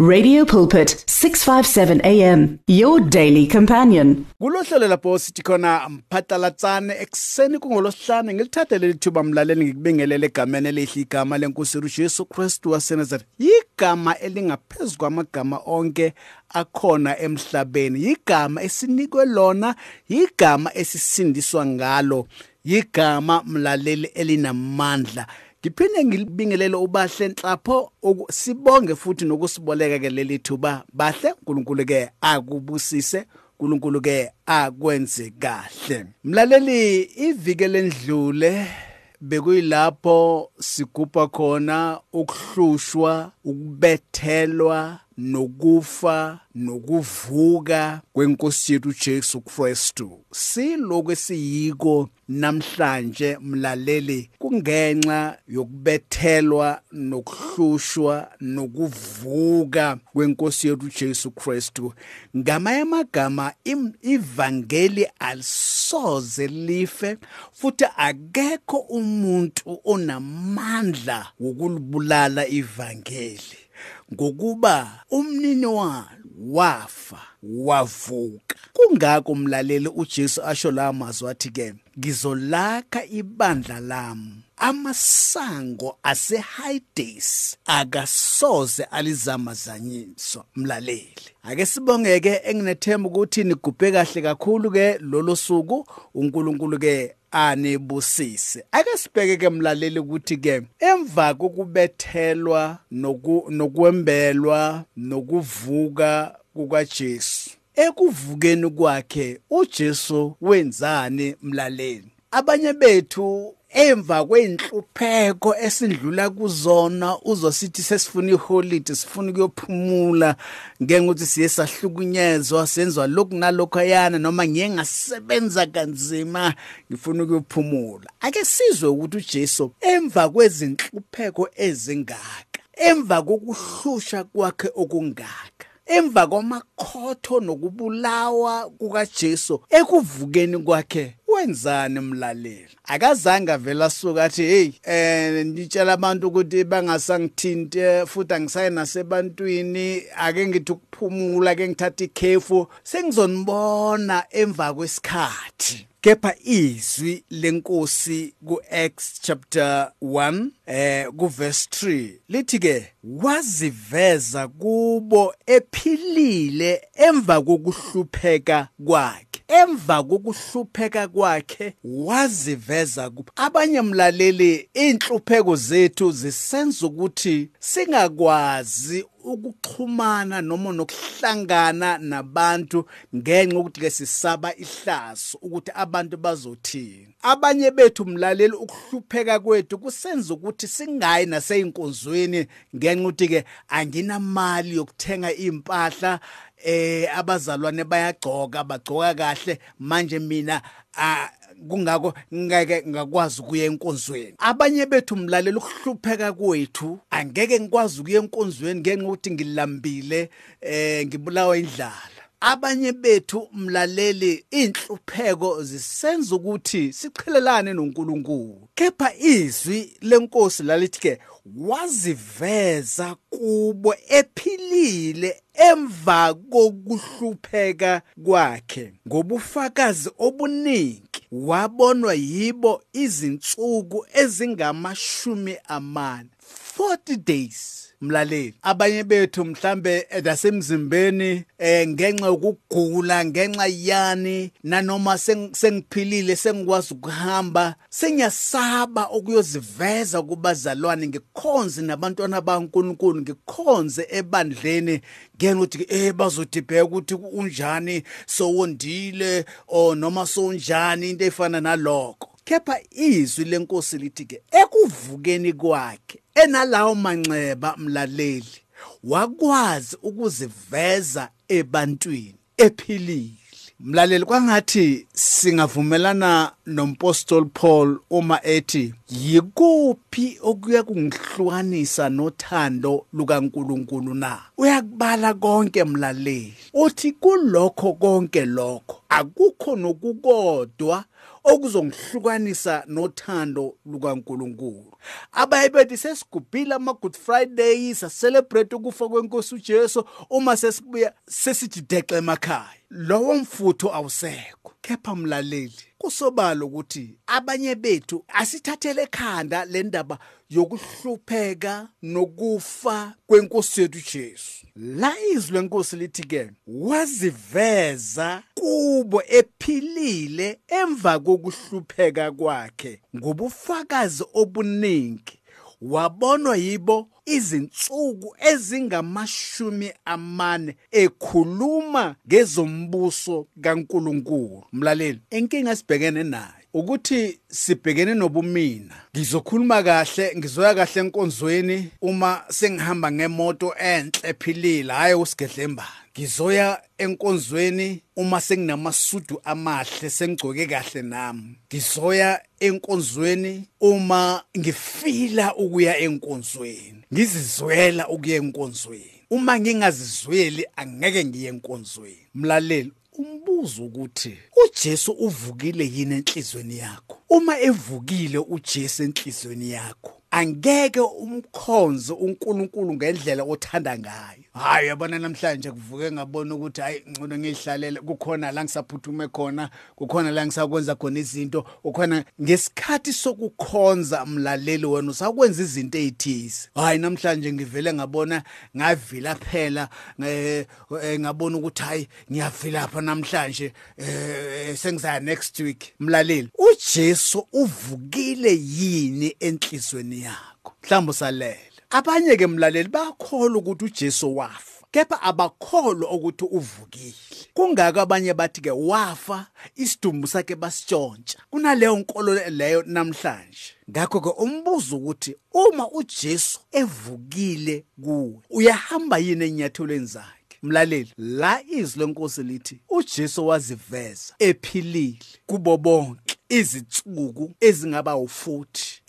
Radio Pulpit 657 AM your daily companion. kulohlelo lapho sithi khona mphatlalatsane ekuseni kungolosihlanu ngilithathe leli thuba mlaleli ngikubingelele egameni elihle igama lenkosi yethu Jesu Kristu waseNazaretha igama elingaphezu kwamagama onke akhona emhlabeni. Igama esinikwe lona igama esisindiswa ngalo. Igama mlaleli elinamandla. Ngiphinde ngilibingelele ubahle Nhlapho sibonge futhi nokusiboleka ke leli thuba. Bahle uNkulunkulu ke akubusise uNkulunkulu ke akwenze kahle. Mlaleli ivike lendlule bekuyilapho sigubha khona ukuhlushwa ukubethelwa nokufa nokuvuka kwenkosi yethu Jesu Kristu. Siloko esiyiko namhlanje mlaleli kungenxa yokubethelwa nokuhlushwa nokuvuka kwenkosi yethu Jesu Kristu. Ngamanye amagama ivangeli alisoze life futhi akekho umuntu onamandla wokulibulala ivangeli. Ngokuba umnini walo wafa wavuka. Kungako umlaleli uJesu asho la mazwi athi ke ngizolakha ibandla lami amasango aseHades akasoze alizamazanyiswa mlaleli. Ake sibongeke enginethemba ukuthi nigubhe kahle kakhulu ke lolo suku. uNkulunkulu ke anebusise ake sibheke ke mlaleli ukuthi ke emva kokubethelwa nokwembelwa nokuvuka kukaJesu ekuvukeni kwakhe uJesu wenzani mlaleli? Abanye bethu emva kweinhlupheko esindlula kuzona uzosithi sesifuna iholide sifuna ukuyophumula ngenxa ukuthi siye sahlukunyezwa senzwa lokhu nalokho ayana noma ngiye ngasebenza kanzima ngifuna ukuyophumula. Ake sizwe ukuthi uJesu emva kwezinhlupheko ezingaka emva kokuhlusha kwakhe okungaka emva kwamakhotho nokubulawa kukaJesu ekuvukeni kwakhe wenzani mlaleli? Akazange avela suka athi hey eh ngitshela abantu ukuthi bangasangithinte futhi angisaye nasebantwini. Ake ngithi ukuphumula ake ngithatha ikhefu. Sengizonibona emva kwesikhathi. Kepha izwi lenkosi kuActs chapter 1 eh kuverse 3 lithi ke waziveza kubo ephilile emva kokuhlupheka kwakhe. Emva kokuhlupheka kwakhe waziveza kubo abanye mlaleli inhlupheko zethu zisenza ukuthi singakwazi ukuxhumana noma nokuhlangana nabantu ngenxa ukuthi ke sisaba ihlazo ukuthi abantu bazothini. Abanye bethu mlaleli ukuhlupheka kwethu kusenza ukuthi singayi naseyinkonzweni ngenxa ukuthi ke anginamali yokuthenga impahla eh abazalwane bayagcoka bagcoka kahle. Manje mina ah, kungako ngeke ngakwazi ukuya enkonzweni. Abanye bethu mlalela ukuhlupheka kwethu angeke ngikwazi ukuya enkonzweni ngenxa ukuthi ngilambile eh ngibulawa indlala abanye bethu mlaleli inhlupheko zisenza ukuthi sichelelane noNkulunkulu. Kepha izwi lenkosi lalithi ke waziveza kubo ephilile emva kokuhlupheka kwakhe. Ngobufakazi obuningi wabonwa yibo izinsuku ezingamashumi amane. 40 days mlaleli. Abanye bethu mhlambe nasemzimbeni eh ngenxa yokugula ngenxa yani nanoma seng- sengiphilile sengikwazi ukuhamba senyasaba ukuyoziveza kubazalwane. Ngikhonze nabantwana baNkulunkulu ngikhonze ebandleni ngenxa ukuthi eh bazothi bheka ukuthi unjani sowondile o noma sonjani into efana nalokho. Kepha izwi lenkosi lithi ke ekuvukeni kwakhe enalawo manxeba mlaleli wakwazi ukuziveza ebantwini ephilile. Mlaleli kwangathi singavumelana nompostoli Paul uma ethi yikuphi okuya kungihlukanisa nothando lukaNkuluNkulu na? Uyakubala konke mlaleli. Uthi kulokho konke lokho akukho nokukodwa okuzongihlukanisa nothando lukaNkuluNkulu. Abaye bethi sesigubhile ama Good Friday sacelebrate ukufa kwenkosi uJesu uma sesibuya sesithi dexe emakhaya. Lowo mfutho awusekho. Kepha mlaleli kusobala ukuthi abanye bethu asithathele ekhanda le ndaba yokuhlupheka nokufa kwenkosi yethu Jesu la izwi lenkosi lithi ke waziveza kubo ephilile emva kokuhlupheka kwakhe ngobufakazi obuningi wabonwa yibo izinsuku ezingamashumi amane ekhuluma ngezombuso kaNkuluNkulu. Mlaleli inkinga sibhekene nayo ukuthi sibhekene nobumina. Ngizokhuluma kahle ngizoya kahle enkonzweni uma sengihamba ngemoto enhle ephilile hayi usigedlembana ngizoya enkonzweni uma senginamasudu amahle sengigcoke kahle nami. Ngizoya enkonzweni uma ngifila ukuya enkonzweni. Ngizizwela ukuya enkonzweni. Uma ngingazizweli angeke ngiye enkonzweni. Mlaleli umbuzo ukuthi uJesu uvukile yini enhlizweni yakho? Uma evukile uJesu enhlizweni yakho angeke umkhonze uNkulunkulu ngendlela othanda ngayo. Hayi yabona namhlanje kuvuke ngabona ukuthi hayi ngcono ngihlalele kukhona la ngisaphuthume khona kukhona la ngisakwenza khona izinto ukhona ngesikhathi sokukhonza umlaleli wena usakwenza izinto ezithisi hayi namhlanje ngivele ngabona ngavila phela ngabona ukuthi hayi ngiyavila lapha namhlanje eh sengizaya next week. Mlaleli uJesu uvukile yini enhlizweni yakho? Mhlawumbe usalele. Abanye ke mlaleli bakholwa ukuthi uJesu wafa kepha abakholwa ukuthi uvukile. Kungaka abanye bathi ke wafa isidumbu sakhe basitshontsha. Kunaleyo nkolo leyo namhlanje. Ngakho ke umbuzo ukuthi uma uJesu evukile kuwe uyahamba yini enyathelweni zakhe? Mlaleli la izwi lenkosi lithi uJesu waziveza ephilile kubo bonke. Izinsuku ezingaba u40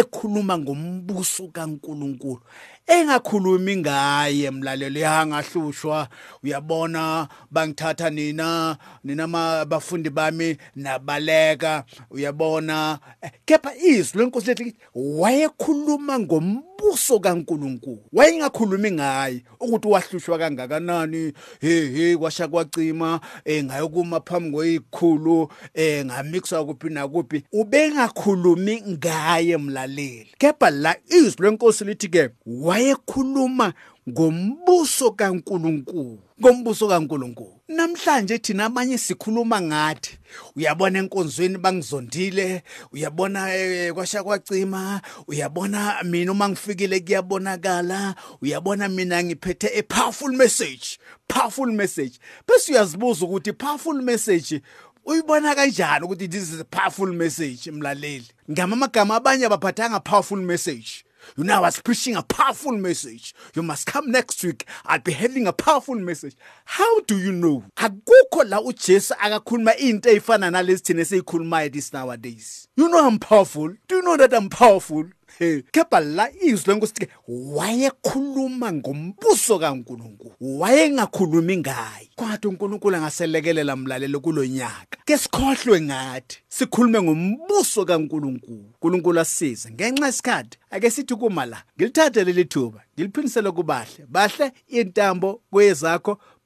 ekhuluma ngombuso kaNkuluNkulu engakhulumi ngaye mlaleli yangahlushwa uyabona bangithatha nina nina abafundi bami nabaleka. Uyabona kepha izwi lenkosi lethi wayekhuluma ngombuso kaNkuluNkulu wayengakhulumi ngaye ukuthi wahlushwa kangakanani. He he kwasha kwacima eh ngayokuma phambi kweyikhulu eh ngamixwa kuphi nakuphi. Ubengakhulumi ngaye mlaleli. Kepha la izwi lenkosi lithi ke wayekhuluma ngombuso kaNkuluNkulu ngombuso kaNkuluNkulu. Namhlanje thina abanye sikhuluma ngathi uyabona enkonzweni bangizondile uyabona eh, kwasha kwacima uyabona mina uma ngifikile kuyabonakala uyabona mina ngiphethe a powerful message powerful message. Bese uyazibuza ukuthi powerful message uyibona kanjani ukuthi this is a powerful message mlaleli ngama amagama abanye abaphathanga powerful message You know, I was preaching a powerful message. You must come next week. I'll be having a powerful message. How do you know? Akukho la uJesu akakhuluma into efana nalezi thina esiyikhulumayo this nowadays. You know I'm powerful. Do you know that I'm powerful? Izwi lenkosi ke wayekhuluma ngombuso kaNkuluNkulu. Wayengakhulumi ngaye. UNkulunkulu angaselekelela mlalelo kulonyaka. Ke sikhohlwe ngathi sikhulume ngombuso kaNkuluNkulu. asize. Ngenxa yesikhathi ake sithi kuma la. Ngilithathe leli thuba. Ngiliphinisele kubahle. Bahle intambo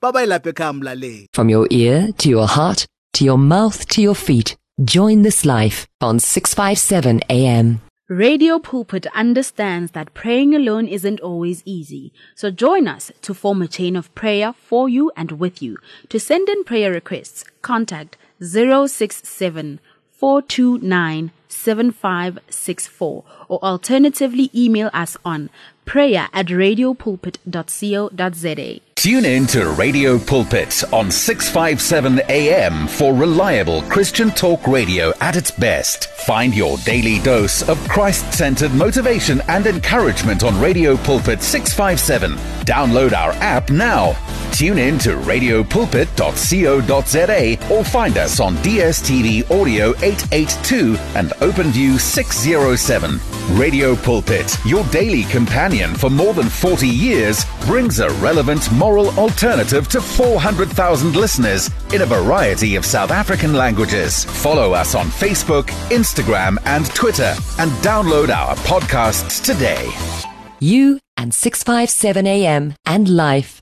babayilapha ekhaya mlaleli. From your ear to your heart to your mouth to your feet. Join this life on 657 AM. Radio Pulpit understands that praying alone isn't always easy. So join us to form a chain of prayer for you and with you. To send in prayer requests, contact 067 429 7564 or alternatively email us on prayer at radiopulpit.co.za. Tune in to Radio Pulpit on 657 AM for reliable Christian talk radio at its best. Find your daily dose of Christ centered motivation and encouragement on Radio Pulpit 657. Download our app now Tune in to radiopulpit.co.za or find us on DSTV Audio 882 and OpenView 607. Radio Pulpit, your daily companion for more than 40 years, brings a relevant moral alternative to 400,000 listeners in a variety of South African languages. Follow us on Facebook, Instagram, and Twitter, and download our podcasts today. You and 657 AM and life.